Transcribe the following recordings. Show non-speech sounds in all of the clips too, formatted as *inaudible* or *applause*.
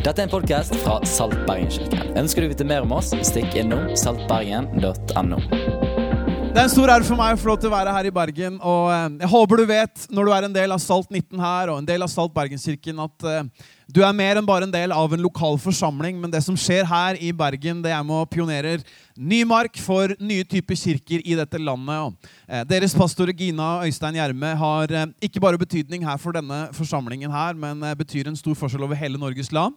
Dette er en podkast fra Salt Bergen-kirken. Ønsker du å vite mer om oss, stikk innom saltbergen.no. Det er en stor ære for meg å få lov til å være her i Bergen. Og eh, jeg håper du vet, når du er en del av Salt 19 her, og en del av Salt Bergenskirken, at eh, du er mer enn bare en del av en lokal forsamling. Men det som skjer her i Bergen, det er med å pionerer ny mark for nye typer kirker i dette landet. Eh, deres pastor Gina Øystein Gjerme har eh, ikke bare betydning her for denne forsamlingen her, men eh, betyr en stor forskjell over hele Norges land.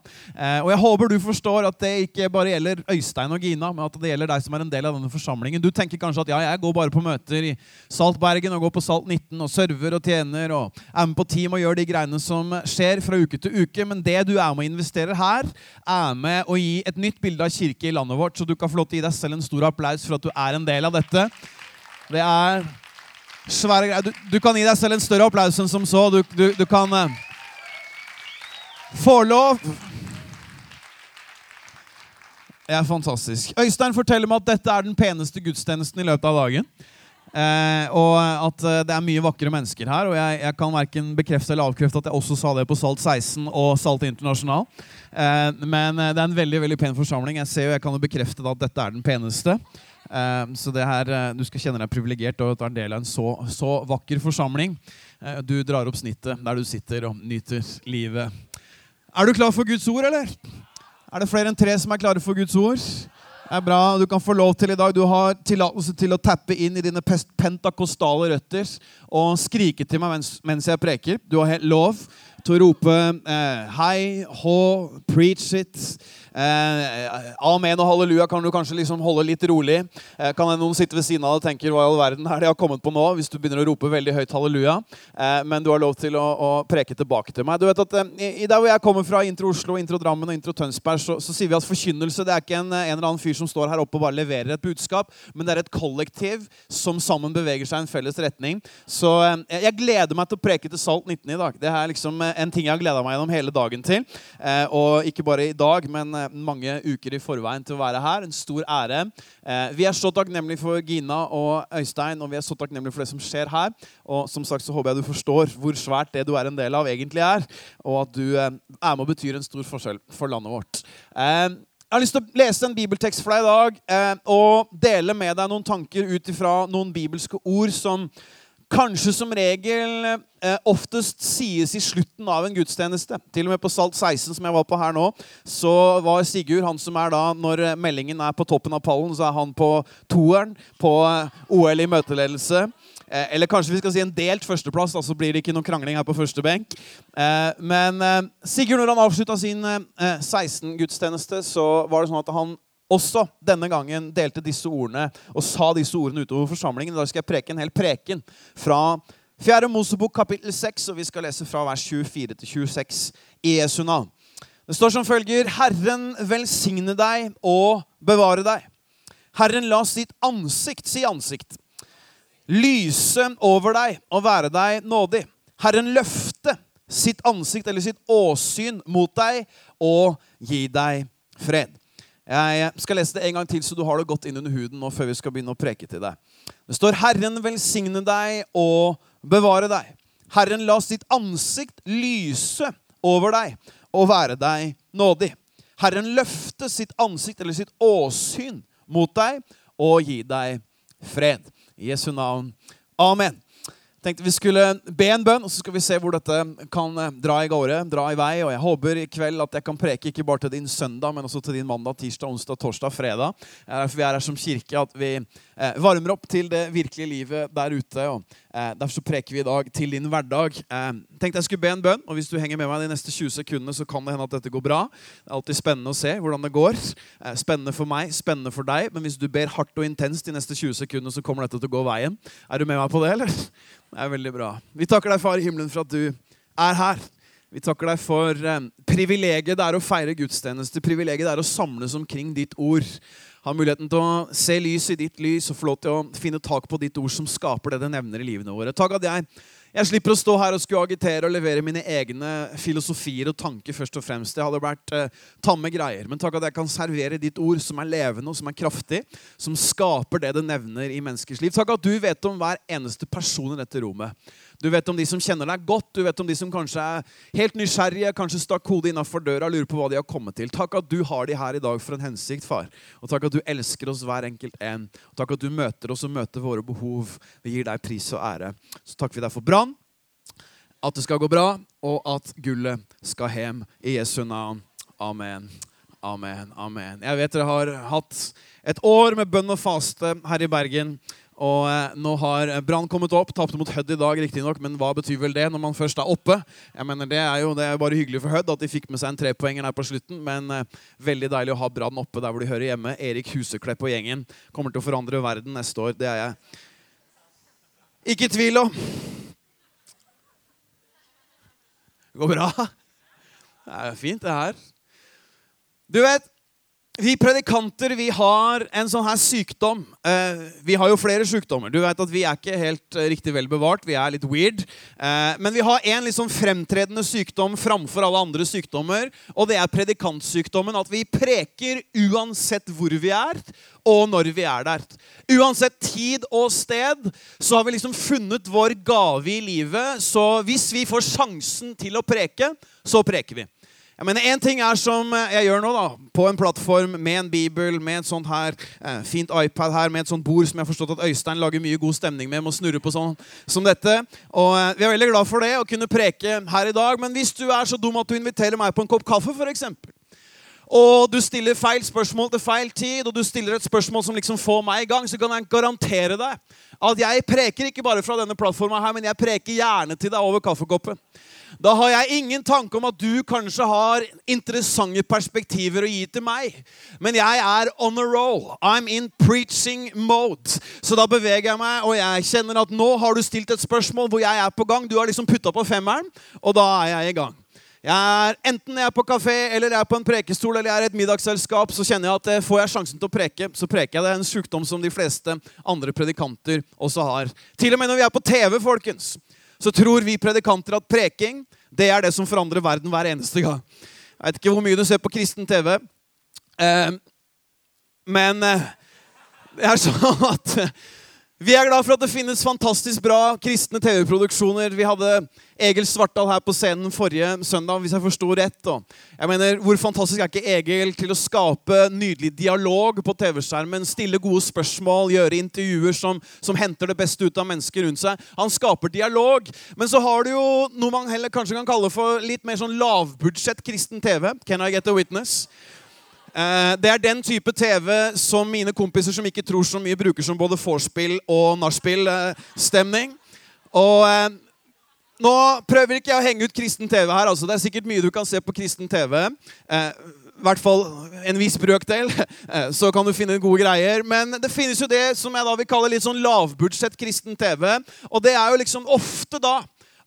Og jeg håper du forstår at det ikke bare gjelder Øystein og Gina, men at det gjelder deg som er en del av denne forsamlingen. Du tenker kanskje at ja, jeg går bare på møter i Salt Bergen og går på Salt 19 og server og tjener og er med på team og gjør de greiene som skjer fra uke til uke. men det du er med og investerer her, er med å gi et nytt bilde av kirke i landet vårt. Så du kan få lov til å gi deg selv en stor applaus for at du er en del av dette. Det er svære greier. Du, du kan gi deg selv en større applaus enn som så. Du, du, du kan uh, få lov. Det er fantastisk. Øystein forteller meg at dette er den peneste gudstjenesten i løpet av dagen. Eh, og at eh, det er mye vakre mennesker her. Og jeg, jeg kan verken bekrefte eller avkrefte at jeg også sa det på Salt 16 og Salt Internasjonal. Eh, men eh, det er en veldig veldig pen forsamling. Jeg ser jo, jeg kan jo bekrefte at dette er den peneste. Eh, så det her, eh, du skal kjenne deg privilegert og er en del av en så, så vakker forsamling. du drar opp snittet der du sitter og nyter livet. Er du klar for Guds ord, eller? Er det flere enn tre som er klare for Guds ord? Er bra. Du kan få lov til i dag. Du har tillatelse til å tappe inn i dine pentakostale røtter og skrike til meg mens, mens jeg preker. Du har helt lov til å rope eh, hei, hå, preach it. Eh, amen og halleluja kan du kanskje liksom holde litt rolig. Eh, kan noen sitte ved siden av deg og tenke hva i all verden er det jeg har kommet på nå? Hvis du begynner å rope veldig høyt halleluja. Eh, men du har lov til å, å, preke tilbake til meg. Du vet at eh, i Der hvor jeg kommer fra, Intro Oslo, Intro Drammen og Intro Tønsberg, så, så, sier vi at forkynnelse det er ikke en, en eller annen fyr som står her oppe og bare leverer et budskap, men det er et kollektiv som sammen beveger seg i en felles retning. Så eh, jeg gleder meg til å preke til Salt 19 i dag. Det er liksom en ting jeg har gleda meg gjennom hele dagen til. Eh, og ikke bare i dag, men eh, mange uker i forveien til å være her. En stor ære. Eh, vi er så takknemlige for Gina og Øystein, og vi er så takknemlige for det som skjer her. Og som sagt så håper jeg du forstår hvor svært det du er en del av, egentlig er. Og at du er med og betyr en stor forskjell for landet vårt. Jeg har lyst til å lese en bibeltekst for deg i dag og dele med deg noen tanker ut ifra noen bibelske ord som kanskje som regel eh, oftest sies i slutten av en gudstjeneste. Til og med på Salt 16, som jeg var på her nå, så var Sigurd han som er da, Når eh, meldingen er på toppen av pallen, så er han på toeren på eh, OL i møteledelse. Eh, eller kanskje vi skal si en delt førsteplass, da, så blir det ikke noen krangling her på første benk. Eh, men eh, Sigurd, når han avslutta sin 16-gudstjeneste, så var det sånn at han også denne gangen delte disse ordene og sa disse ordene utover forsamlingen. Da skal jeg preke en hel preken fra 4. Mosebok kapittel 6, og vi skal lese fra vers 24 til 26 i Jesu navn. Det står som følger.: Herren velsigne deg og bevare deg. Herren la sitt ansikt, si ansikt, lyse over deg og være deg nådig. Herren løfte sitt ansikt eller sitt åsyn mot deg og gi deg fred. Jeg skal lese det en gang til, så du har det godt inn under huden nå før vi skal begynne å preke til deg. Det står 'Herren velsigne deg og bevare deg'. Herren la sitt ansikt lyse over deg og være deg nådig. Herren løfte sitt ansikt eller sitt åsyn mot deg og gi deg fred. I Jesu navn. Amen tenkte vi skulle be en bønn, og så skal vi se hvor dette kan eh, dra i gårde, dra i vei. Og jeg håper i kveld at jeg kan preke ikke bare til din søndag, men også til din mandag, tirsdag, onsdag, torsdag, fredag. Derfor vi er her som kirke, at vi eh, varmer opp til det virkelige livet der ute. og Derfor så preker vi i dag til din hverdag. Eh, tenkte jeg skulle be en bønn, og hvis du henger med meg de neste 20 sekundene, så kan det hende at dette går bra. Det er alltid spennende å se hvordan det går. Eh, spennende for meg, spennende for deg. Men hvis du ber hardt og intenst de neste 20 sekundene, så kommer dette til å gå veien. Er du med meg på det, eller? Det er veldig bra. Vi takker deg, Far i himmelen, for at du er her. Vi takker deg for eh, privilegiet det er å feire gudstjeneste. Privilegiet det er å samles omkring ditt ord. Ha muligheten til å se lys i ditt lys og få lov til å finne tak på ditt ord som skaper det det nevner i livene våre. Takk at jeg Jeg slipper å stå her og skulle agitere og levere mine egne filosofier og tanker. først og fremst. Det hadde vært eh, tamme greier. Men takk at jeg kan servere ditt ord, som er levende og som er kraftig. Som skaper det det nevner i menneskers liv. Takk at du vet om hver eneste person i dette rommet. Du vet om de som kjenner deg godt, du vet om de som kanskje er helt nysgjerrige, kanskje stakk hodet innafor døra og lurer på hva de har kommet til. Takk at du har de her i dag for en hensikt, far. Og takk at du elsker oss hver enkelt en. Og takk at du møter oss og møter våre behov. Vi gir deg pris og ære. Så takker vi deg for brann, at det skal gå bra, og at gullet skal hjem. I Jesu navn. Amen. Amen. Amen. Jeg vet dere har hatt et år med bønn og faste her i Bergen. Og eh, nå har Brann kommet opp. Tapte mot Hødd i dag, riktignok, men hva betyr vel det når man først er oppe? Jeg mener, Det er jo det er bare hyggelig for Hødd at de fikk med seg en trepoenger her på slutten, men eh, veldig deilig å ha Brann oppe der hvor de hører hjemme. Erik Huseklepp og gjengen kommer til å forandre verden neste år. Det er jeg ikke i tvil om. Det går bra. Det er fint, det her. Du vet, vi predikanter vi har en sånn her sykdom. Eh, vi har jo flere sykdommer. Du vet at Vi er ikke helt eh, riktig vel bevart. Vi er litt weird. Eh, men vi har en liksom fremtredende sykdom framfor alle andre sykdommer. Og det er predikantsykdommen. At vi preker uansett hvor vi er, og når vi er der. Uansett tid og sted så har vi liksom funnet vår gave i livet. Så hvis vi får sjansen til å preke, så preker vi. Jeg mener, En ting er som eh, jeg gjør nå, da, på en plattform med en bibel, med et sånt her, eh, fint iPad her, med et sånt bord som jeg har forstått at Øystein lager mye god stemning med, med å snurre på sånn som dette. Og eh, Vi er veldig glad for det, å kunne preke her i dag. Men hvis du er så dum at du inviterer meg på en kopp kaffe, f.eks., og du stiller feil spørsmål til feil tid, og du stiller et spørsmål som liksom får meg i gang, så kan jeg garantere deg at jeg preker ikke bare fra denne plattforma her, men jeg preker gjerne til deg over kaffekoppen. Da har jeg ingen tanke om at du kanskje har interessante perspektiver å gi til meg. Men jeg er on a roll. I'm in preaching mode. Så da beveger jeg meg, og jeg kjenner at nå har du stilt et spørsmål hvor jeg er på gang. Du har liksom putta på femmeren, og da er jeg i gang. Jeg er, enten jeg er på kafé eller jeg er på en prekestol eller jeg er i et middagsselskap, så kjenner jeg at eh, får jeg sjansen til å preke, så preker jeg. Det er en sykdom som de fleste andre predikanter også har. Til og med når vi er på TV, folkens så tror vi predikanter at preking det er det som forandrer verden hver eneste gang. Jeg vet ikke hvor mye du ser på kristen TV, eh, men eh, det er sånn at vi er glad for at det finnes fantastisk bra kristne TV-produksjoner. Vi hadde Egil Svartdal her på scenen forrige søndag, hvis jeg forsto rett. Jeg mener, Hvor fantastisk er ikke Egil til å skape nydelig dialog på TV-skjermen? Stille gode spørsmål, gjøre intervjuer som, som, henter det beste ut av mennesker rundt seg. Han skaper dialog. Men så har du jo noe man heller kanskje kan kalle for litt mer sånn lavbudsjett kristen TV. Can I get a witness? Eh, det er den type TV som mine kompiser som ikke tror så mye, bruker som både vorspiel og nachspiel-stemning. Og eh, nå prøver ikke jeg å henge ut kristen TV her. altså Det er sikkert mye du kan se på kristen TV. Eh, I hvert fall en viss brøkdel. *laughs* Så kan du finne gode greier. Men det finnes jo det som jeg da vil kalle litt sånn lavbudsjett kristen TV. Og det er jo liksom ofte da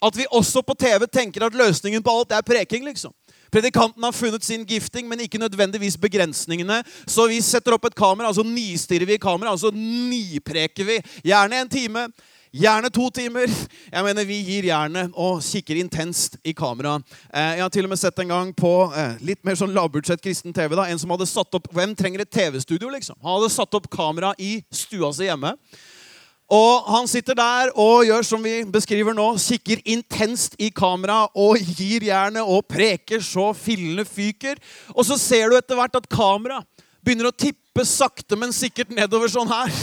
at vi også på TV tenker at løsningen på alt er preking. liksom. Predikanten har funnet sin gifting, men ikke nødvendigvis begrensningene. Så vi setter opp et kamera, altså nistirrer vi i kamera, altså nipreker vi. Gjerne en time. Gjerne to timer. Jeg mener, Vi gir jernet og kikker intenst i kamera. Eh, jeg har til og med sett en gang på eh, litt mer sånn lavbudsjett kristen TV. da, En som hadde satt opp Hvem trenger et TV-studio, liksom? Han hadde satt opp kamera i stua si hjemme. Og han sitter der og gjør som vi beskriver nå, kikker intenst i kamera og gir jernet og preker så fillene fyker. Og så ser du etter hvert at kamera begynner å tippe sakte, men sikkert nedover sånn her.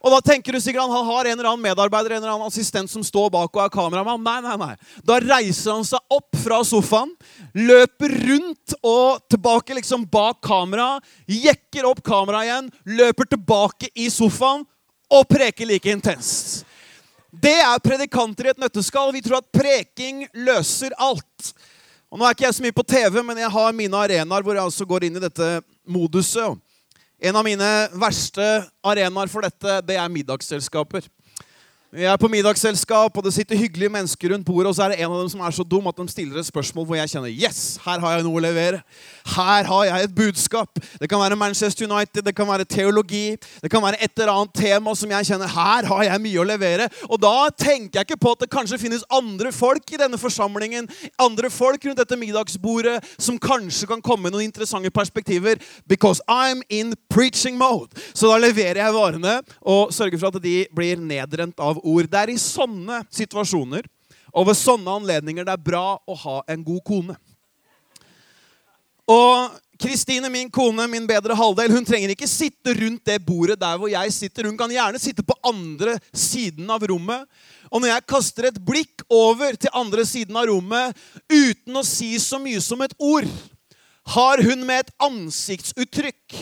Og da tenker du sikkert han har en eller annen medarbeider en eller annen assistent som står bak og er kameramann. Nei, nei, nei. Da reiser han seg opp fra sofaen, løper rundt og tilbake liksom bak kameraet, jekker opp kameraet igjen, løper tilbake i sofaen og preker like intenst. Det er predikanter i et nøtteskall. Vi tror at preking løser alt. Og Nå er ikke jeg så mye på TV, men jeg har mine arenaer hvor jeg altså går inn i dette moduset. En av mine verste arenaer for dette, det er middagsselskaper. Vi er på middagsselskap, og det sitter hyggelige mennesker rundt bordet, og så er det en av dem som er så dum at de stiller et spørsmål hvor jeg kjenner Yes, her har jeg noe å levere. Her har jeg et budskap. Det kan være Manchester United, det kan være teologi, det kan være et eller annet tema som jeg kjenner Her har jeg mye å levere. Og da tenker jeg ikke på at det kanskje finnes andre folk i denne forsamlingen, andre folk rundt dette middagsbordet, som kanskje kan komme med noen interessante perspektiver. Because I'm in preaching mode. Så da leverer jeg varene og sørger for at de blir nedrent av ord. Det er i sånne situasjoner og ved sånne anledninger det er bra å ha en god kone. Og Kristine, min kone, min bedre halvdel, hun trenger ikke sitte rundt det bordet der hvor jeg sitter. Hun kan gjerne sitte på andre siden av rommet. Og når jeg kaster et blikk over til andre siden av rommet uten å si så mye som et ord, har hun med et ansiktsuttrykk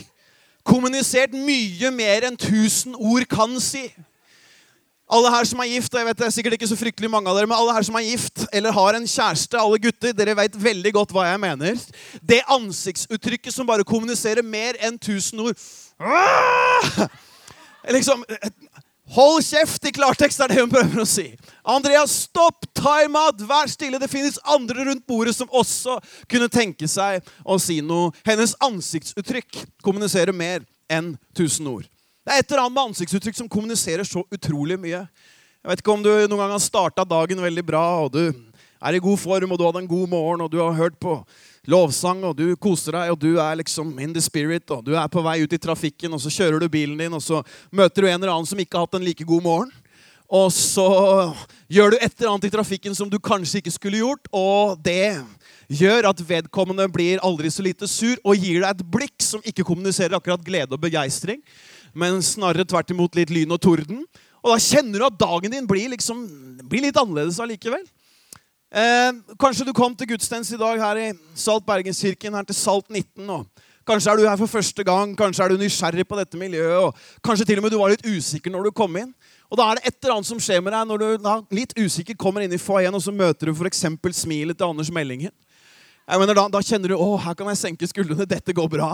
kommunisert mye mer enn tusen ord kan si. Alle her som er gift, og jeg vet det er sikkert ikke så fryktelig mange av dere, men alle her som er gift eller har en kjæreste, alle gutter, dere vet veldig godt hva jeg mener. Det ansiktsuttrykket som bare kommuniserer mer enn tusen ord. Ah! Liksom Hold kjeft i klartekst, er det hun prøver å si. Andreas, stopp! Time out! Vær stille! Det finnes andre rundt bordet som også kunne tenke seg å si noe. Hennes ansiktsuttrykk kommuniserer mer enn tusen ord. Det er et eller annet med ansiktsuttrykk som kommuniserer så utrolig mye. Jeg vet ikke om du noen gang har starta dagen veldig bra, og du er i god form, og du hadde en god morgen, og du har hørt på lovsang, og du koser deg, og du er liksom in the spirit, og du er på vei ut i trafikken, og så kjører du bilen din, og så møter du en eller annen som ikke har hatt en like god morgen. Og så gjør du et eller annet i trafikken som du kanskje ikke skulle gjort, og det gjør at vedkommende blir aldri så lite sur og gir deg et blikk som ikke kommuniserer akkurat glede og begeistring men snarere tvert imot litt lyn og torden. Og da kjenner du at dagen din blir, liksom, blir litt annerledes allikevel. Eh, kanskje du kom til gudstjeneste i dag her i Salt Bergenskirken, her til Salt 19. og Kanskje er du her for første gang, kanskje er du nysgjerrig på dette miljøet. og Kanskje til og med du var litt usikker når du kom inn. Og Da er det et eller annet som skjer med deg når du da, litt usikker kommer inn i foajeen og så møter du f.eks. smilet til Anders Meldingen. Jeg mener, da, da kjenner du å, her kan jeg senke skuldrene. Dette går bra.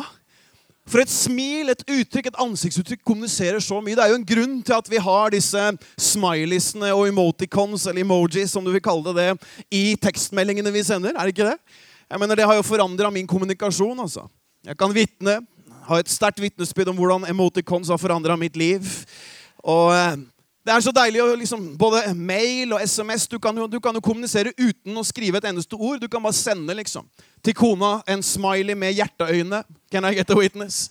For et smil, et uttrykk, et ansiktsuttrykk kommuniserer så mye. Det er jo en grunn til at vi har disse smileysene og emoticons, eller emojis, som du vil kalle det, det, i tekstmeldingene vi sender. Er det ikke det? Jeg mener, Det har jo forandra min kommunikasjon. altså. Jeg kan vitne, ha et sterkt vitnesbyrd om hvordan emoticons har forandra mitt liv. Og eh, det er så deilig å liksom, Både mail og SMS du kan, jo, du kan jo kommunisere uten å skrive et eneste ord. Du kan bare sende liksom, til kona en smiley med hjerteøyne. Can I get a witness?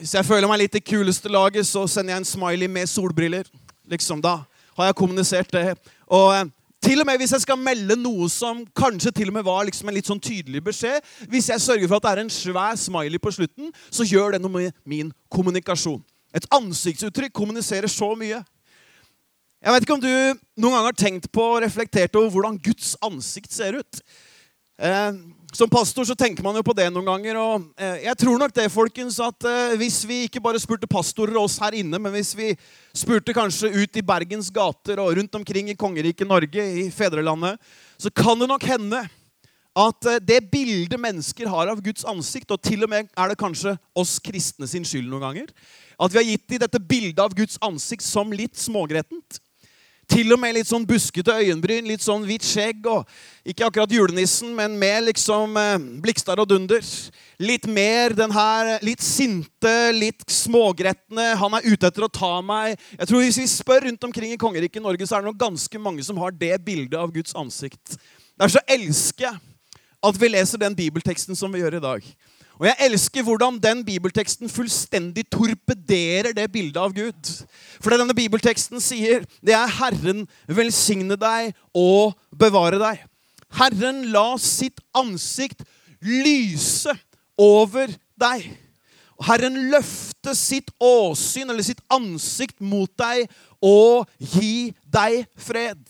Hvis jeg føler meg litt i kuleste laget, så sender jeg en smiley med solbriller. Liksom, Da har jeg kommunisert det. Og eh, til og med hvis jeg skal melde noe som kanskje til og med var liksom en litt sånn tydelig beskjed Hvis jeg sørger for at det er en svær smiley på slutten, så gjør det noe med min kommunikasjon. Et ansiktsuttrykk kommuniserer så mye. Jeg vet ikke om du noen gang har tenkt på og reflektert over hvordan Guds ansikt ser ut. Eh, som pastor så tenker man jo på det noen ganger. og eh, Jeg tror nok det, folkens, at eh, hvis vi ikke bare spurte pastorer og oss her inne, men hvis vi spurte kanskje ut i Bergens gater og rundt omkring i kongeriket Norge, i fedrelandet, så kan det nok hende at eh, det bildet mennesker har av Guds ansikt, og til og med er det kanskje oss kristne sin skyld noen ganger, at vi har gitt dem dette bildet av Guds ansikt som litt smågrettent. Til og med litt sånn buskete øyenbryn, litt sånn hvitt skjegg. og Ikke akkurat julenissen, men mer liksom eh, Blikstad og Dunder. Litt mer den her litt sinte, litt smågretne. Han er ute etter å ta meg. Jeg tror Hvis vi spør rundt omkring i kongeriket Norge, så er det nok ganske mange som har det bildet av Guds ansikt. Derfor elsker jeg at vi leser den bibelteksten som vi gjør i dag. Og jeg elsker hvordan den bibelteksten fullstendig torpederer det bildet av Gud. For det denne bibelteksten sier, det er 'Herren velsigne deg og bevare deg'. Herren la sitt ansikt lyse over deg. Herren løfte sitt åsyn, eller sitt ansikt, mot deg og gi deg fred.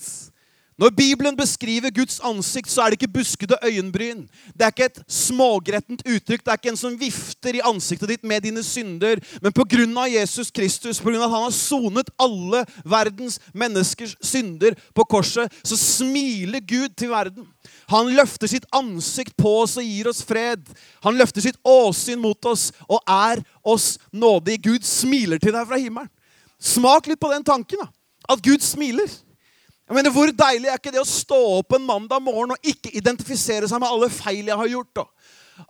Når Bibelen beskriver Guds ansikt, så er det ikke buskede øyenbryn. Det er ikke et smågrettent uttrykk. Det er ikke en som vifter i ansiktet ditt med dine synder. Men pga. Jesus Kristus, pga. at han har sonet alle verdens menneskers synder på korset, så smiler Gud til verden. Han løfter sitt ansikt på oss og gir oss fred. Han løfter sitt åsyn mot oss og er oss nådig. Gud smiler til deg fra himmelen. Smak litt på den tanken. da. at Gud smiler. Jeg mener, Hvor deilig er ikke det å stå opp en mandag morgen og ikke identifisere seg med alle feil jeg har gjort? da?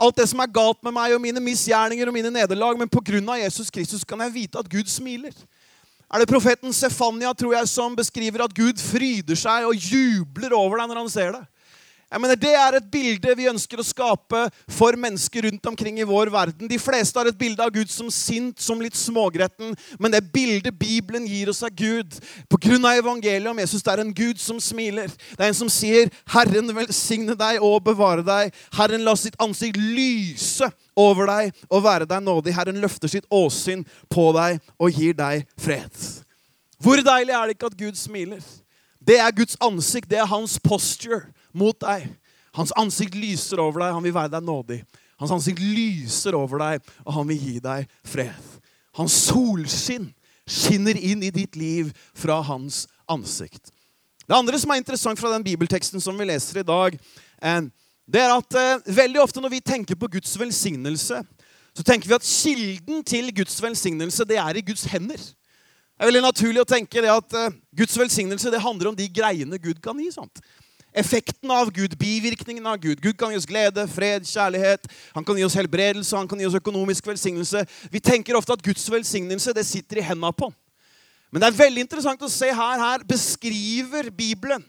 Alt det som er galt med meg og mine misgjerninger og mine nederlag. Men pga. Jesus Kristus kan jeg vite at Gud smiler. Er det profeten Sefania tror jeg, som beskriver at Gud fryder seg og jubler over deg når han ser det? Jeg mener, Det er et bilde vi ønsker å skape for mennesker rundt omkring i vår verden. De fleste har et bilde av Gud som sint, som litt smågretten. Men det bildet Bibelen gir oss av Gud på grunn av evangeliet om Jesus, det er en Gud som smiler. Det er en som sier, 'Herren velsigne deg og bevare deg'. 'Herren la sitt ansikt lyse over deg og være deg nådig'. 'Herren løfter sitt åsyn på deg og gir deg fred'. Hvor deilig er det ikke at Gud smiler? Det er Guds ansikt. Det er hans posture mot deg. Hans ansikt lyser over deg, han vil være deg nådig. Hans ansikt lyser over deg, og han vil gi deg fred. Hans solskinn skinner inn i ditt liv fra hans ansikt. Det andre som er interessant fra den bibelteksten som vi leser i dag, eh, det er at eh, veldig ofte når vi tenker på Guds velsignelse, så tenker vi at kilden til Guds velsignelse det er i Guds hender. Det er veldig naturlig å tenke det at eh, Guds velsignelse det handler om de greiene Gud kan gi. sant? Effekten av Gud, bivirkningen av Gud. Gud kan gi oss glede, fred, kjærlighet. Han kan gi oss helbredelse, han kan gi oss økonomisk velsignelse. Vi tenker ofte at Guds velsignelse det sitter i hendene på. Men det er veldig interessant å se her. Her beskriver Bibelen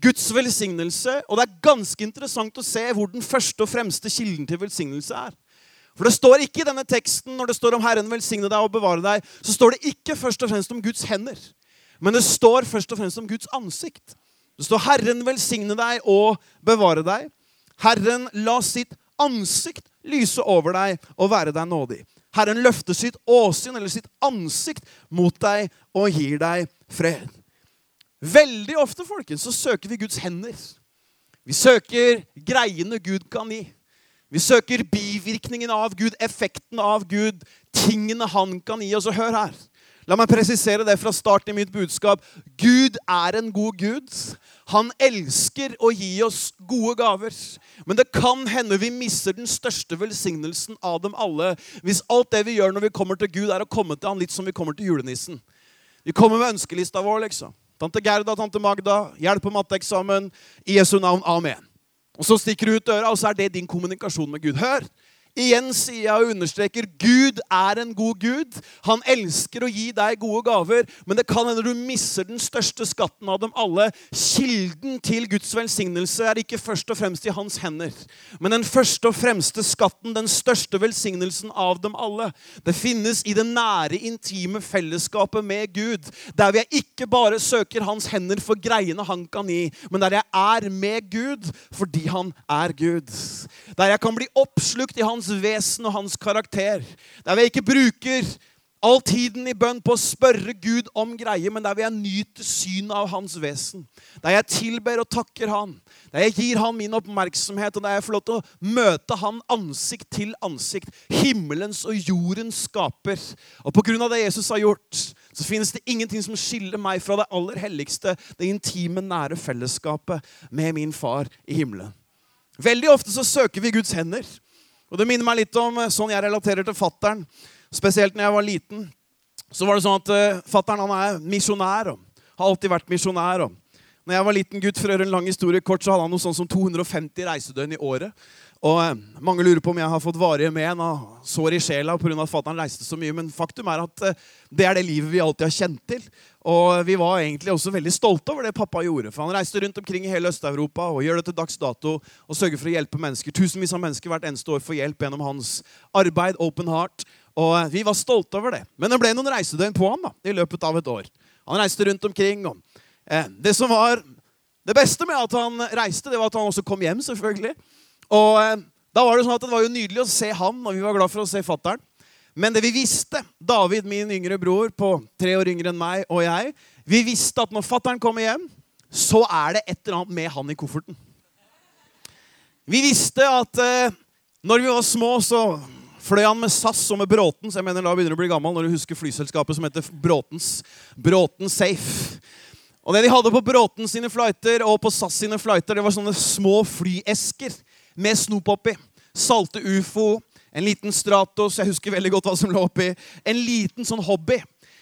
Guds velsignelse. Og det er ganske interessant å se hvor den første og fremste kilden til velsignelse er. For det står ikke i denne teksten når det står om Herren velsigne deg og bevare deg, så står det ikke først og fremst om Guds hender. Men det står først og fremst om Guds ansikt. Det står 'Herren velsigne deg og bevare deg'. Herren la sitt ansikt lyse over deg og være deg nådig. Herren løfter sitt åsyn, eller sitt ansikt, mot deg og gir deg fred. Veldig ofte folkens, så søker vi Guds hender. Vi søker greiene Gud kan gi. Vi søker bivirkningen av Gud, effekten av Gud, tingene han kan gi. Og så hør her. La meg presisere det fra start i mitt budskap. Gud er en god Gud. Han elsker å gi oss gode gaver. Men det kan hende vi mister den største velsignelsen av dem alle hvis alt det vi gjør når vi kommer til Gud, er å komme til han litt som vi kommer til julenissen. Vi kommer med ønskelista vår, liksom. Tante Gerda, tante Magda, hjelp på matteeksamen. I Jesu navn. Amen. Og så stikker du ut døra, og så er det din kommunikasjon med Gud. Hør! Igjen sier jeg og understreker Gud er en god Gud. Han elsker å gi deg gode gaver, men det kan hende du misser den største skatten av dem alle. Kilden til Guds velsignelse er ikke først og fremst i hans hender, men den første og fremste skatten, den største velsignelsen av dem alle, det finnes i det nære, intime fellesskapet med Gud, der vi ikke bare søker hans hender for greiene han kan gi, men der jeg er med Gud fordi han er Gud. Der jeg kan bli oppslukt i hans hans vesen og hans karakter. Der vi ikke bruker all tiden i bønn på å spørre Gud om greier, men der vil jeg nyte synet av hans vesen. Der jeg tilber og takker han. Der jeg gir han min oppmerksomhet, og der jeg får lov til å møte han ansikt til ansikt. Himmelens og jordens skaper. Og på grunn av det Jesus har gjort, så finnes det ingenting som skiller meg fra det aller helligste, det intime, nære fellesskapet med min far i himmelen. Veldig ofte så søker vi Guds hender. Og Det minner meg litt om eh, sånn jeg relaterer til fattern. Spesielt når jeg var liten. Så var det sånn at uh, Fattern er misjonær og har alltid vært misjonær. og når jeg var liten gutt, for å gjøre en lang historie kort, så hadde han noe sånn som 250 reisedøgn i året. Og eh, Mange lurer på om jeg har fått varige men og sår i sjela pga. at fatter'n reiste så mye. Men faktum er at eh, det er det livet vi alltid har kjent til. Og vi var egentlig også veldig stolte over det pappa gjorde. For han reiste rundt omkring i hele Øst-Europa og gjør det til dags dato og sørger for å hjelpe mennesker. Tusenvis av mennesker hvert eneste år får hjelp gjennom hans arbeid, Open Heart. Og eh, vi var stolte over det. Men det ble noen reisedøgn på han da, i løpet av et år. Han reiste rundt omkring. og eh, Det som var det beste med at han reiste, det var at han også kom hjem, selvfølgelig. Og eh, da var Det sånn at det var jo nydelig å se han, og vi var glad for å se fattern. Men det vi visste, David, min yngre bror på tre år yngre enn meg, og jeg, vi visste at når fattern kommer hjem, så er det et eller annet med han i kofferten. Vi visste at eh, når vi var små, så fløy han med SAS og med Bråtens. Jeg mener da begynner du å bli gammel når du husker flyselskapet som heter Bråtens. Bråten Safe. Og det de hadde på Bråten sine flighter og på SAS sine flighter, det var sånne små flyesker med snop oppi. Salte ufo, en liten Stratos, jeg husker veldig godt hva som lå oppi. En liten sånn hobby.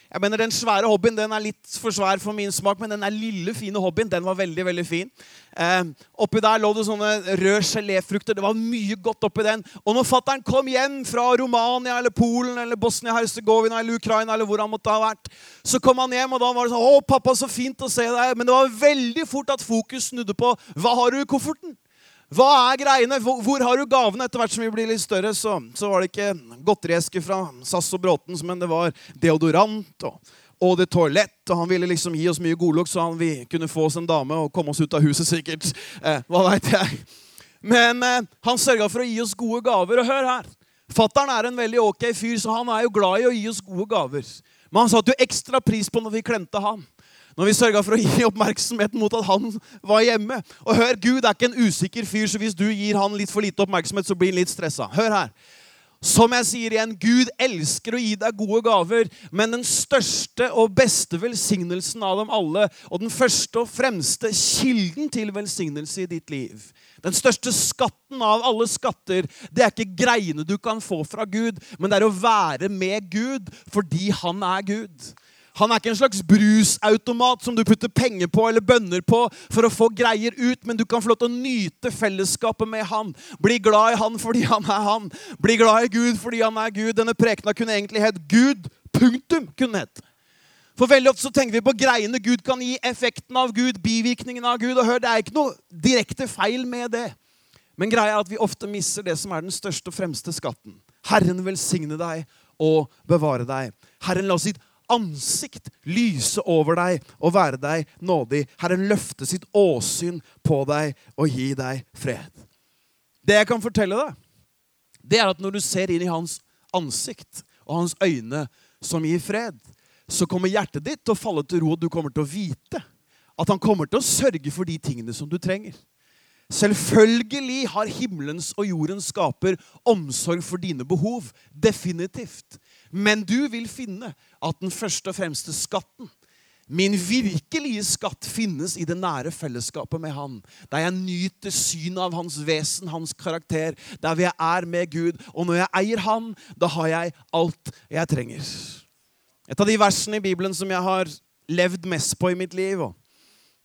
Jeg mener Den svære hobbyen den er litt for svær for min smak, men den der lille, fine hobbyen den var veldig veldig fin. Eh, oppi der lå det sånne røde geléfrukter. Det var mye godt oppi den. Og når fattern kom hjem fra Romania eller Polen eller Bosnia-Hercegovina eller Ukraina, eller hvor han måtte ha vært, så kom han hjem, og da var det sånn 'Å, pappa, så fint å se deg.' Men det var veldig fort at fokus snudde på 'Hva har du i kofferten?' Hva er greiene? Hvor, har du gavene? Etter hvert som vi blir litt større, så, så var det ikke godterieske fra SAS og Bråtens, men det var deodorant og og det toalett, og han ville liksom gi oss mye godlukt, så han vi kunne få oss en dame og komme oss ut av huset, sikkert. Eh, hva veit jeg. Men eh, han sørga for å gi oss gode gaver. Og hør her. Fattern er en veldig ok fyr, så han er jo glad i å gi oss gode gaver. Men han satte jo ekstra pris på når vi klemte han. Når vi sørga for å gi oppmerksomheten mot at han var hjemme. Og hør, Gud er ikke en usikker fyr, så hvis du gir han litt for lite oppmerksomhet, så blir han litt stressa. Hør her. Som jeg sier igjen, Gud elsker å gi deg gode gaver, men den største og beste velsignelsen av dem alle, og den første og fremste kilden til velsignelse i ditt liv, den største skatten av alle skatter, det er ikke greiene du kan få fra Gud, men det er å være med Gud fordi han er Gud. Han er ikke en slags brusautomat som du putter penger på eller bønner på for å få greier ut, men du kan få lov til å nyte fellesskapet med han. Bli glad i han fordi han er han. Bli glad i Gud fordi han er Gud. Denne prekena kunne egentlig hett Gud. Punktum. kunne hett. For veldig ofte så tenker vi på greiene Gud kan gi, effekten av Gud, bivirkningen av Gud. Og hør, det er ikke noe direkte feil med det. Men greia er at vi ofte misser det som er den største og fremste skatten. Herren velsigne deg og bevare deg. Herren la sitt ansikt lyse over deg og være deg nådig. Herren løfte sitt åsyn på deg og gi deg fred. Det jeg kan fortelle deg, det er at når du ser inn i hans ansikt og hans øyne som gir fred, så kommer hjertet ditt til å falle til ro, og du kommer til å vite at han kommer til å sørge for de tingene som du trenger. Selvfølgelig har himmelens og jordens skaper omsorg for dine behov. Definitivt. Men du vil finne at den første og fremste skatten, min virkelige skatt, finnes i det nære fellesskapet med Han. Der jeg nyter synet av Hans vesen, Hans karakter. Der vi er med Gud. Og når jeg eier Han, da har jeg alt jeg trenger. Et av de versene i Bibelen som jeg har levd mest på i mitt liv,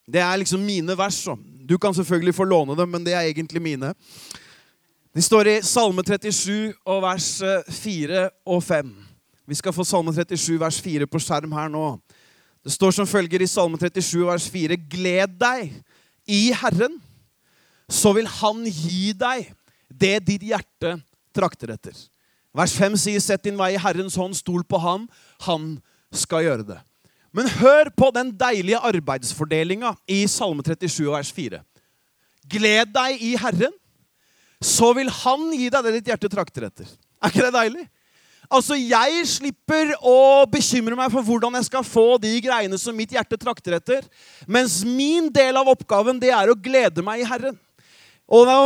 det er liksom mine vers. Du kan selvfølgelig få låne dem, men det er egentlig mine. De står i Salme 37 og vers 4 eh, og 5. Vi skal få Salme 37, vers 4 på skjerm her nå. Det står som følger i Salme 37, vers 4.: Gled deg i Herren, så vil Han gi deg det ditt hjerte trakter etter. Vers 5 sier, Sett din vei i Herrens hånd, stol på ham. Han skal gjøre det. Men hør på den deilige arbeidsfordelinga i Salme 37, vers 4. Gled deg i Herren, så vil Han gi deg det ditt hjerte trakter etter. Er ikke det deilig? Altså, Jeg slipper å bekymre meg for hvordan jeg skal få de greiene som mitt hjerte trakter etter. Mens min del av oppgaven det er å glede meg i Herren. Og da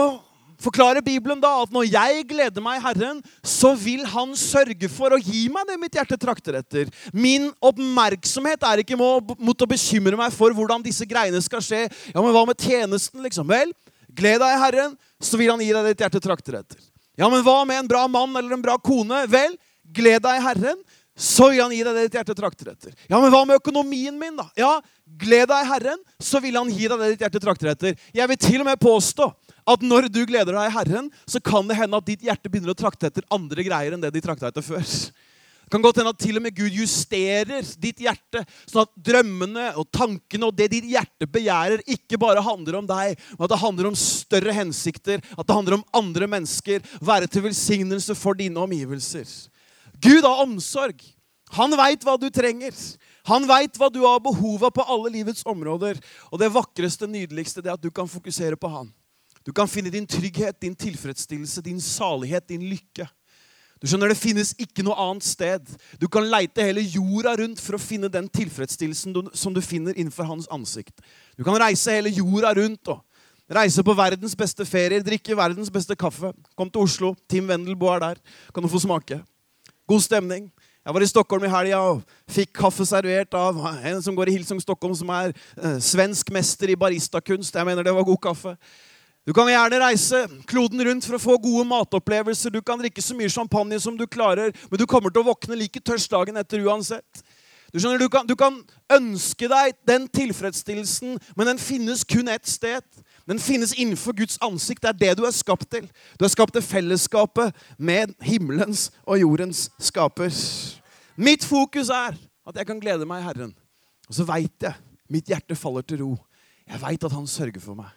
forklarer Bibelen da at når jeg gleder meg i Herren, så vil Han sørge for å gi meg det mitt hjerte trakter etter. Min oppmerksomhet er ikke mot å bekymre meg for hvordan disse greiene skal skje. Ja, men hva med tjenesten, liksom? Vel, gled deg i Herren, så vil Han gi deg ditt hjerte trakter etter. Ja, men hva med en bra mann eller en bra kone? Vel, Gled deg i Herren, så vil han gi deg det ditt hjerte trakter etter. Ja, men hva med økonomien min, da? Ja, gled deg i Herren, så vil han gi deg det ditt hjerte trakter etter. Jeg vil til og med påstå at når du gleder deg i Herren, så kan det hende at ditt hjerte begynner å trakte etter andre greier enn det de trakta etter før. Det kan godt hende at til og med Gud justerer ditt hjerte, sånn at drømmene og tankene og det ditt hjerte begjærer, ikke bare handler om deg, men at det handler om større hensikter, at det handler om andre mennesker, være til velsignelse for dine omgivelser. Gud har omsorg. Han veit hva du trenger. Han veit hva du har behov for på alle livets områder. Og det vakreste, nydeligste, det er at du kan fokusere på han. Du kan finne din trygghet, din tilfredsstillelse, din salighet, din lykke. Du skjønner, Det finnes ikke noe annet sted. Du kan leite hele jorda rundt for å finne den tilfredsstillelsen du, som du finner innenfor hans ansikt. Du kan reise hele jorda rundt og reise på verdens beste ferier, drikke verdens beste kaffe. Kom til Oslo. Tim Wendelboe er der. Kan du få smake. God stemning. Jeg var i Stockholm i helga og fikk kaffe servert av en som går i Hilsung Stockholm, som er eh, svensk mester i baristakunst. Jeg mener det var god kaffe. Du kan gjerne reise kloden rundt for å få gode matopplevelser. Du kan drikke så mye champagne som du klarer, men du kommer til å våkne like tørst dagen etter uansett. Du skjønner, du kan, du kan ønske deg den tilfredsstillelsen, men den finnes kun ett sted. Den finnes innenfor Guds ansikt. Det er det du er skapt til. Du er skapt til fellesskapet med himmelens og jordens skaper. Mitt fokus er at jeg kan glede meg i Herren. Og så veit jeg mitt hjerte faller til ro. Jeg veit at Han sørger for meg.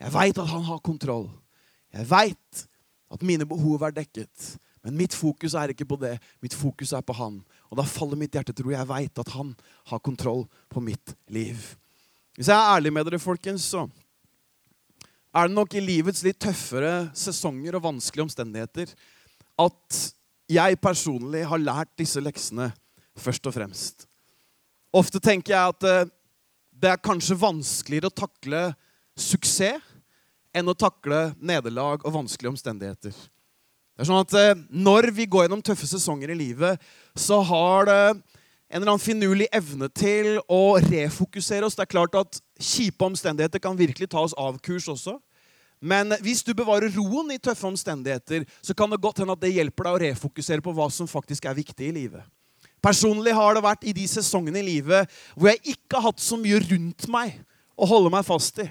Jeg veit at Han har kontroll. Jeg veit at mine behov er dekket. Men mitt fokus er ikke på det. Mitt fokus er på Han. Og da faller mitt hjerte til ro. Jeg veit at Han har kontroll på mitt liv. Hvis jeg er ærlig med dere, folkens, så er det nok i livets litt tøffere sesonger og vanskelige omstendigheter at jeg personlig har lært disse leksene først og fremst. Ofte tenker jeg at eh, det er kanskje vanskeligere å takle suksess enn å takle nederlag og vanskelige omstendigheter. Det er sånn at eh, Når vi går gjennom tøffe sesonger i livet, så har det en eller annen finurlig evne til å refokusere oss. Det er klart at Kjipe omstendigheter kan virkelig ta oss av kurs også. Men hvis du bevarer roen i tøffe omstendigheter, så kan det godt hende at det hjelper deg å refokusere på hva som faktisk er viktig i livet. Personlig har det vært i de sesongene i livet hvor jeg ikke har hatt så mye rundt meg å holde meg fast i.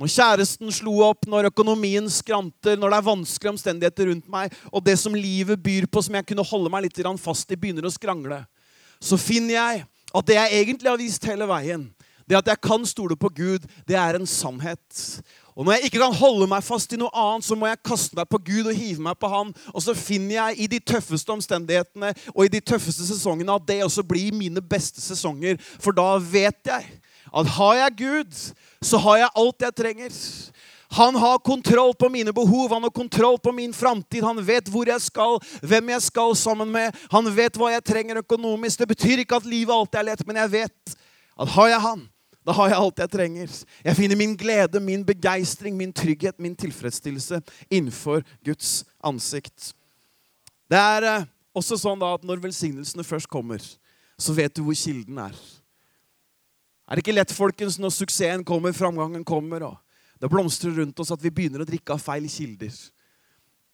Når kjæresten slo opp, når økonomien skranter, når det er vanskelige omstendigheter rundt meg, og det som livet byr på, som jeg kunne holde meg litt fast i, begynner å skrangle, så finner jeg at det jeg egentlig har vist hele veien, det at jeg kan stole på Gud, det er en sannhet. Og når jeg ikke kan holde meg fast i noe annet, så må jeg kaste meg på Gud og hive meg på Han. Og så finner jeg i de tøffeste omstendighetene og i de tøffeste sesongene at det også blir mine beste sesonger. For da vet jeg at har jeg Gud, så har jeg alt jeg trenger. Han har kontroll på mine behov, han har kontroll på min framtid. Han vet hvor jeg skal, hvem jeg skal sammen med. Han vet hva jeg trenger økonomisk. Det betyr ikke at livet alltid er lett, men jeg vet at har jeg han, da har jeg alt jeg trenger. Jeg finner min glede, min begeistring, min trygghet, min tilfredsstillelse innenfor Guds ansikt. Det er eh, også sånn da at når velsignelsene først kommer, så vet du hvor kilden er. Er det ikke lett, folkens, når suksessen kommer, framgangen kommer, og det blomstrer rundt oss, at vi begynner å drikke av feil kilder?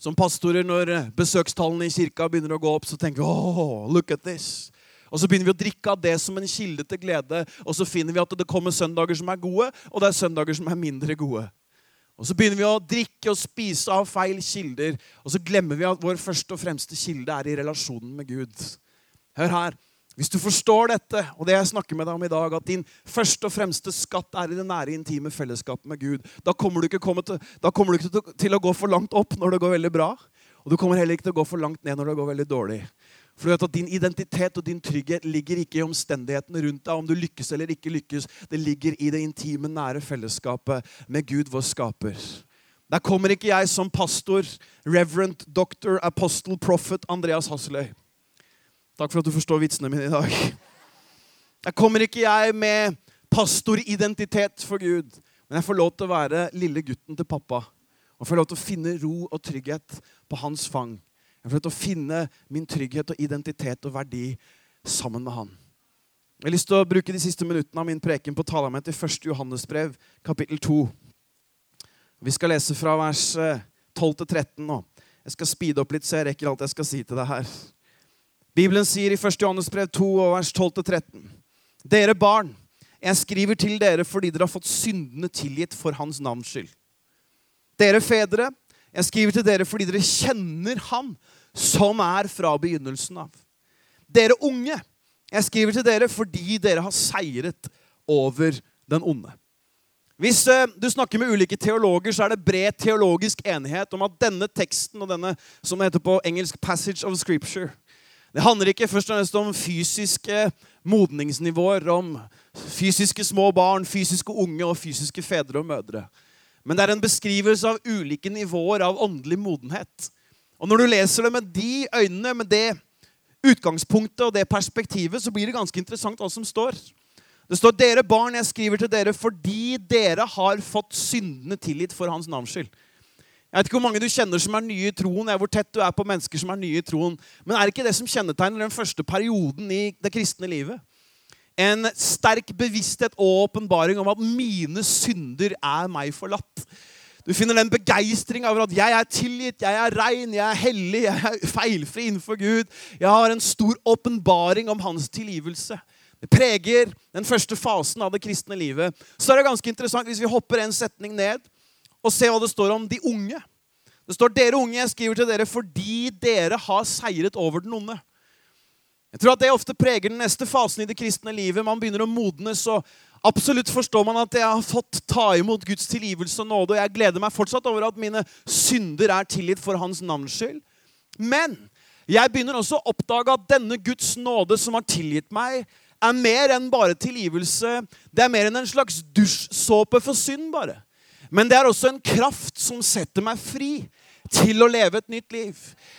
Som pastorer, når besøkstallene i kirka begynner å gå opp, så tenker vi oh, look at this. Og så begynner vi å drikke av det som en kilde til glede. Og så finner vi at det kommer søndager som er gode, og det er søndager som er mindre gode. Og så begynner vi å drikke og spise av feil kilder, og så glemmer vi at vår første og fremste kilde er i relasjonen med Gud. Hør her. Hvis du forstår dette, og det jeg snakker med deg om i dag, at din første og fremste skatt er i det nære, intime fellesskapet med Gud, da kommer du ikke, til, kommer du ikke til, å gå for langt opp når det går veldig bra. Og du kommer heller ikke til å gå for langt ned når det går veldig dårlig. For du vet at Din identitet og din trygghet ligger ikke i omstendighetene rundt deg, om du lykkes eller ikke lykkes. Det ligger i det intime, nære fellesskapet med Gud, vår skaper. Der kommer ikke jeg som pastor, reverend, doctor, apostle, prophet Andreas Hasseløy. Takk for at du forstår vitsene mine i dag. Der kommer ikke jeg med pastoridentitet for Gud, men jeg får lov til å være lille gutten til pappa. Og får lov til å finne ro og trygghet på hans fang. Jeg får lov til å finne min trygghet og identitet og verdi sammen med han. Jeg har lyst til å bruke de siste minuttene av min preken på å tale til 1. Johannesbrev, kapittel 2. Vi skal lese fra vers 12 til 13 nå. Jeg skal speede opp litt, så jeg rekker alt jeg skal si til deg her. Bibelen sier i 1. Johannesbrev 2, vers 12-13.: Dere barn, jeg skriver til dere fordi dere har fått syndene tilgitt for hans navns skyld. Dere fedre, jeg skriver til dere fordi dere kjenner Han som er fra begynnelsen av. Dere unge, jeg skriver til dere fordi dere har seiret over den onde. Hvis uh, du snakker med ulike teologer, så er det bred teologisk enighet om at denne teksten og denne som heter på engelsk 'passage of scripture' Det handler ikke først og fremst om fysiske modningsnivåer, om fysiske små barn, fysiske unge og fysiske fedre og mødre. Men det er en beskrivelse av ulike nivåer av åndelig modenhet. Og når du leser det med de øynene, med det utgangspunktet og det perspektivet, så blir det ganske interessant hva som står. Det står 'Dere barn, jeg skriver til dere fordi dere har fått syndene tilgitt for Hans navns skyld'. Jeg vet ikke hvor mange du kjenner som er nye i troen, hvor tett du er på mennesker som er nye i troen. Men er det ikke det som kjennetegner den første perioden i det kristne livet? en sterk bevissthet og åpenbaring om at mine synder er meg forlatt. Du finner den begeistring over at 'jeg er tilgitt, jeg er rein, jeg er hellig, jeg er feilfri innenfor Gud'. Jeg har en stor åpenbaring om hans tilgivelse. Det preger den første fasen av det kristne livet. Så er det ganske interessant hvis vi hopper en setning ned og se hva det står om de unge. Det står 'Dere unge, jeg skriver til dere fordi dere har seiret over den onde'. Jeg tror at Det ofte preger den neste fasen i det kristne livet. Man begynner å modnes, og absolutt forstår man at jeg har fått ta imot Guds tilgivelse og nåde, og jeg gleder meg fortsatt over at mine synder er tilgitt for Hans navns skyld. Men jeg begynner også å oppdage at denne Guds nåde som har tilgitt meg, er mer enn bare tilgivelse. Det er mer enn en slags dusjsåpe for synd, bare. Men det er også en kraft som setter meg fri til å leve et nytt liv.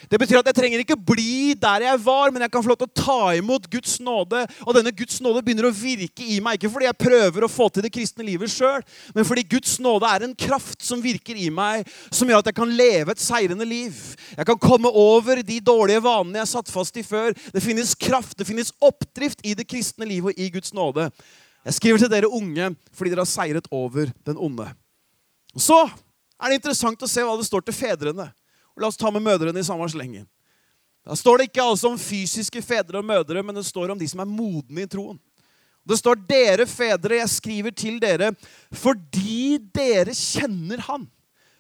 Det betyr at jeg trenger ikke bli der jeg var, men jeg kan få lov til å ta imot Guds nåde. Og denne Guds nåde begynner å virke i meg, ikke fordi jeg prøver å få til det kristne livet sjøl, men fordi Guds nåde er en kraft som virker i meg, som gjør at jeg kan leve et seirende liv. Jeg kan komme over de dårlige vanene jeg satt fast i før. Det finnes kraft, det finnes oppdrift i det kristne livet og i Guds nåde. Jeg skriver til dere unge fordi dere har seiret over den onde. Så er det interessant å se hva det står til fedrene. Og La oss ta med mødrene i samme slengen. Da står det ikke altså om fysiske fedre og mødre, men det står om de som er modne i troen. Det står 'dere fedre, jeg skriver til dere fordi dere kjenner Han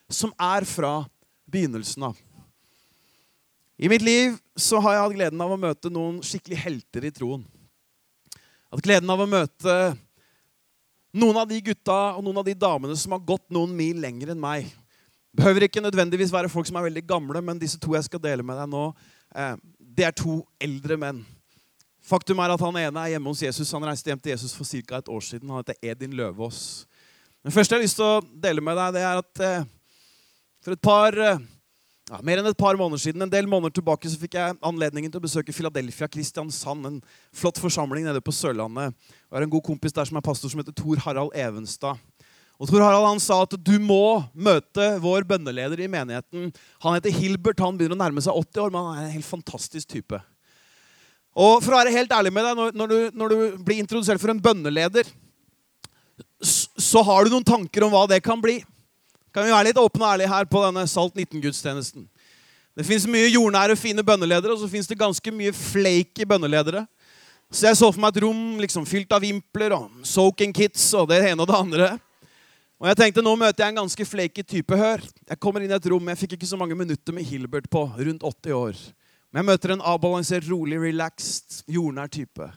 som er fra begynnelsen av'. I mitt liv så har jeg hatt gleden av å møte noen skikkelig helter i troen. Jeg har hatt gleden av å møte noen av de gutta og noen av de damene som har gått noen mil lenger enn meg. Behøver ikke nødvendigvis være folk som er veldig gamle, men disse to jeg skal dele med deg nå, eh, det er to eldre menn. Faktum er at han ene er hjemme hos Jesus. Han reiste hjem til Jesus for ca. et år siden. Han heter Edin Løvaas. Det første jeg har lyst til å dele med deg, det er at eh, for et par eh, ja, mer enn et par måneder siden, en del måneder tilbake, så fikk jeg anledningen til å besøke Philadelphia Kristiansand. En flott forsamling nede på Sørlandet. Jeg har en god kompis der som er pastor, som heter Tor Harald Evenstad. Og Tor Harald han sa at du må møte vår bønneleder i menigheten. Han heter Hilbert. Han begynner å nærme seg 80 år, men han er en helt fantastisk type. Og for å være helt ærlig med deg, når, du, når du blir introdusert for en bønneleder, så har du noen tanker om hva det kan bli. Kan vi være litt åpne og ærlige her på denne Salt 19-gudstjenesten? Det fins mye jordnære, fine bønneledere, og så fins det ganske mye flaky bønneledere. Så jeg så for meg et rom liksom fylt av vimpler og soaking kits og det ene og det andre. Og jeg tenkte nå møter jeg en ganske flaky type. Hør, jeg kommer inn i et rom, jeg fikk ikke så mange minutter med Hilbert på, rundt 80 år. Men jeg møter en avbalansert, rolig, relaxed, jordnær type.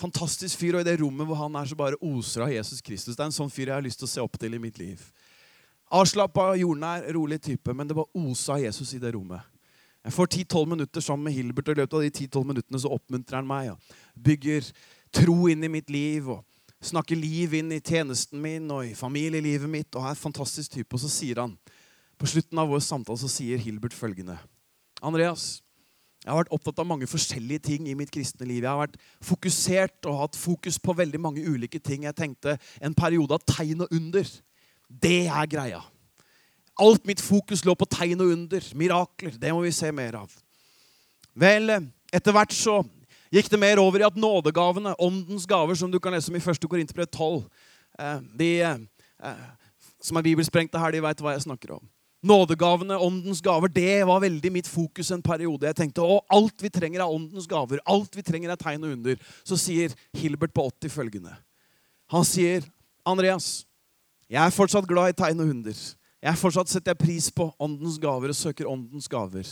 Fantastisk fyr, og i det rommet hvor han er, så bare oser av Jesus Kristus. Det er en sånn fyr jeg har lyst til å se opp til i mitt liv. Avslappa, jordnær, rolig type, men det var osa Jesus i det rommet. Jeg får 10-12 minutter sammen med Hilbert, og i løpet av de 10-12 minuttene så oppmuntrer han meg. Og bygger tro inn i mitt liv og snakker liv inn i tjenesten min og i familielivet mitt. og er en fantastisk type. Og så sier han, på slutten av vår samtale så sier Hilbert følgende. Andreas, jeg har vært opptatt av mange forskjellige ting i mitt kristne liv. Jeg har vært fokusert og hatt fokus på veldig mange ulike ting. Jeg tenkte en periode av tegn og under. Det er greia. Alt mitt fokus lå på tegn og under, mirakler. Det må vi se mer av. Vel, etter hvert så gikk det mer over i at nådegavene, åndens gaver, som du kan lese om i 1. Korinterbrev 12 eh, De eh, som er bibelsprengte her, de veit hva jeg snakker om. Nådegavene, åndens gaver, det var veldig mitt fokus en periode. Jeg tenkte å, alt vi trenger er åndens gaver. Alt vi trenger er tegn og under. Så sier Hilbert på 80 følgende. Han sier, Andreas, jeg er fortsatt glad i tegn og hunder. Jeg er fortsatt setter jeg pris på åndens gaver og søker åndens gaver.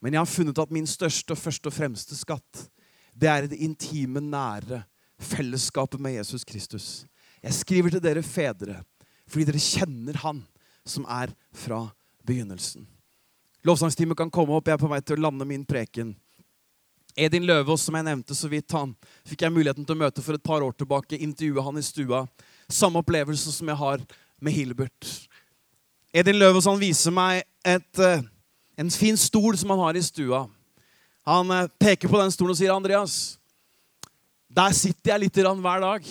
Men jeg har funnet at min største og første og fremste skatt, det er det intime, nære fellesskapet med Jesus Kristus. Jeg skriver til dere fedre fordi dere kjenner Han som er fra begynnelsen. Lovsangsteamet kan komme opp. Jeg er på vei til å lande min preken. Edin Løvaas, som jeg nevnte så vidt, han fikk jeg muligheten til å møte for et par år tilbake. Intervjue han i stua. Samme opplevelse som jeg har med Hilbert. Edin Løvaas viser meg et, eh, en fin stol som han har i stua. Han eh, peker på den stolen og sier, 'Andreas, der sitter jeg litt hver dag.'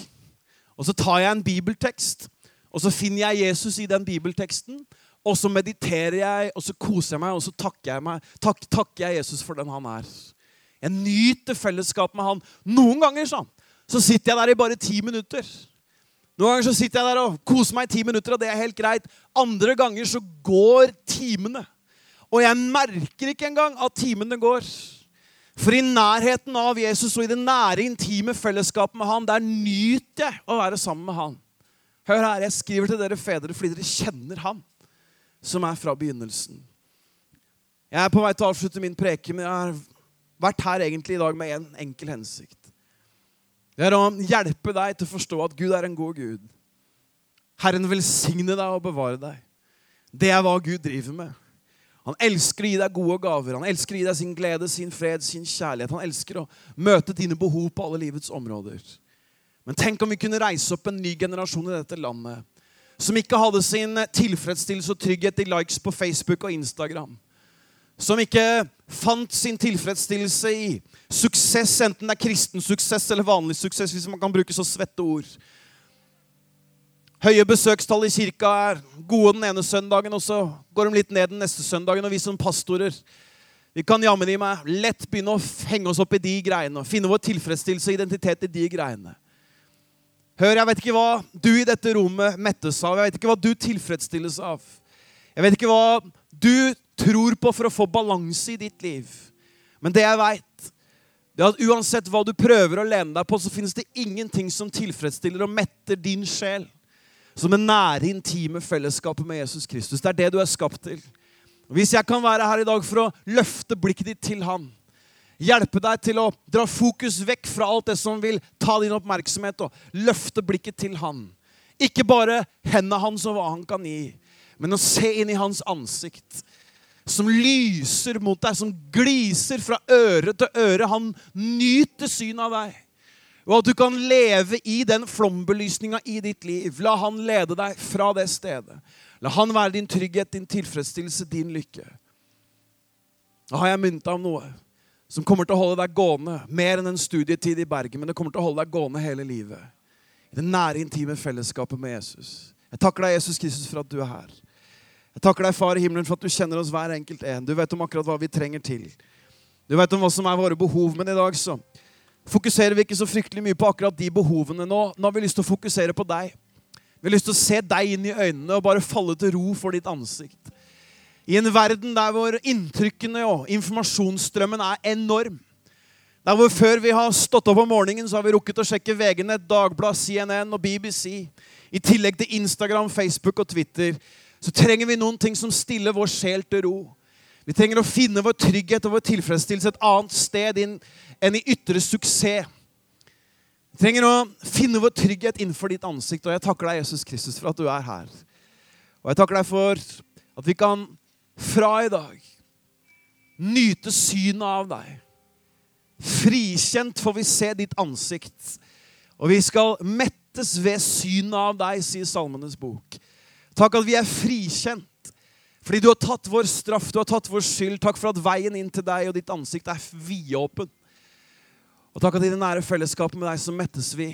Og så tar jeg en bibeltekst, og så finner jeg Jesus i den bibelteksten. Og så mediterer jeg, og så koser jeg meg, og så takker jeg, meg, tak, takker jeg Jesus for den han er. Jeg nyter fellesskap med han. Noen ganger sånn, så sitter jeg der i bare ti minutter. Noen ganger så sitter jeg der og koser meg i ti minutter, og det er helt greit. Andre ganger så går timene. Og jeg merker ikke engang at timene går. For i nærheten av Jesus og i det nære, intime fellesskapet med han, der nyter jeg å være sammen med han. Hør her, jeg skriver til dere fedre fordi dere kjenner han som er fra begynnelsen. Jeg er på vei til å avslutte min preke, men jeg har vært her egentlig i dag med en enkel hensikt. Det er å hjelpe deg til å forstå at Gud er en god Gud. Herren velsigne deg og bevare deg. Det er hva Gud driver med. Han elsker å gi deg gode gaver. Han elsker å gi deg sin glede, sin fred, sin kjærlighet. Han elsker å møte dine behov på alle livets områder. Men tenk om vi kunne reise opp en ny generasjon i dette landet som ikke hadde sin tilfredsstillelse og trygghet i likes på Facebook og Instagram som ikke fant sin tilfredsstillelse i suksess, enten det er kristen suksess eller vanlig suksess, hvis man kan bruke så svette ord. Høye besøkstall i kirka er gode den ene søndagen, og så går de litt ned den neste søndagen. Og vi som pastorer vi kan jammen i meg lett begynne å henge oss opp i de greiene og finne vår tilfredsstillelse og identitet i de greiene. Hør, jeg vet ikke hva du i dette rommet mettes av. Jeg vet ikke hva du tilfredsstilles av. Jeg vet ikke hva du tror på for å få balanse i ditt liv. Men det jeg veit, er at uansett hva du prøver å lene deg på, så finnes det ingenting som tilfredsstiller og metter din sjel som det nære, intime fellesskapet med Jesus Kristus. Det er det du er skapt til. Hvis jeg kan være her i dag for å løfte blikket ditt til Han, hjelpe deg til å dra fokus vekk fra alt det som vil ta din oppmerksomhet, og løfte blikket til Han. Ikke bare hendene hans og hva han kan gi, men å se inn i hans ansikt som lyser mot deg, som gliser fra øre til øre. Han nyter synet av deg. Og at du kan leve i den flombelysninga i ditt liv. La han lede deg fra det stedet. La han være din trygghet, din tilfredsstillelse, din lykke. Da har jeg mynta om noe som kommer til å holde deg gående mer enn en studietid i Bergen, men det kommer til å holde deg gående hele livet. I det nære, intime fellesskapet med Jesus. Jeg takker deg, Jesus Kristus, for at du er her. Jeg takker deg, Far i himmelen, for at du kjenner oss hver enkelt en. Du vet om akkurat hva vi trenger til. Du vet om hva som er våre behov. Men i dag så fokuserer vi ikke så fryktelig mye på akkurat de behovene nå. Nå har vi lyst til å fokusere på deg. Vi har lyst til å se deg inn i øynene og bare falle til ro for ditt ansikt. I en verden der hvor inntrykkene og informasjonsstrømmen er enorm. Der hvor Før vi har stått opp om morgenen, så har vi rukket å sjekke VG-nett, Dagblad, CNN og BBC. I tillegg til Instagram, Facebook og Twitter så trenger vi noen ting som stiller vår sjel til ro. Vi trenger å finne vår trygghet og vår tilfredsstillelse et annet sted enn i ytre suksess. Vi trenger å finne vår trygghet innenfor ditt ansikt, og jeg takker deg, Jesus Kristus, for at du er her. Og jeg takker deg for at vi kan fra i dag nyte synet av deg. Frikjent får vi se ditt ansikt, og vi skal mettes ved synet av deg, sier Salmenes bok. Takk at vi er frikjent. Fordi du har tatt vår straff, du har tatt vår skyld. Takk for at veien inn til deg og ditt ansikt er vidåpen. Og takk at i det nære fellesskapet med deg så mettes vi.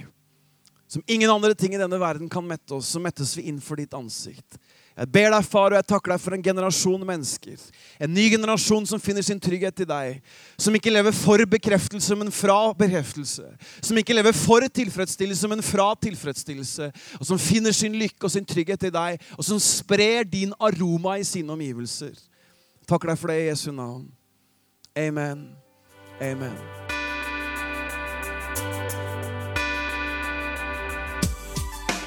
Som ingen andre ting i denne verden kan mette oss, så mettes vi innenfor ditt ansikt. Jeg ber deg, far, og jeg takker deg for en generasjon mennesker. En ny generasjon som finner sin trygghet i deg. Som ikke lever for bekreftelse, men fra bekreftelse. Som ikke lever for tilfredsstillelse, men fra tilfredsstillelse. Og som finner sin lykke og sin trygghet i deg, og som sprer din aroma i sine omgivelser. Takker deg for det i Jesu navn. Amen. Amen.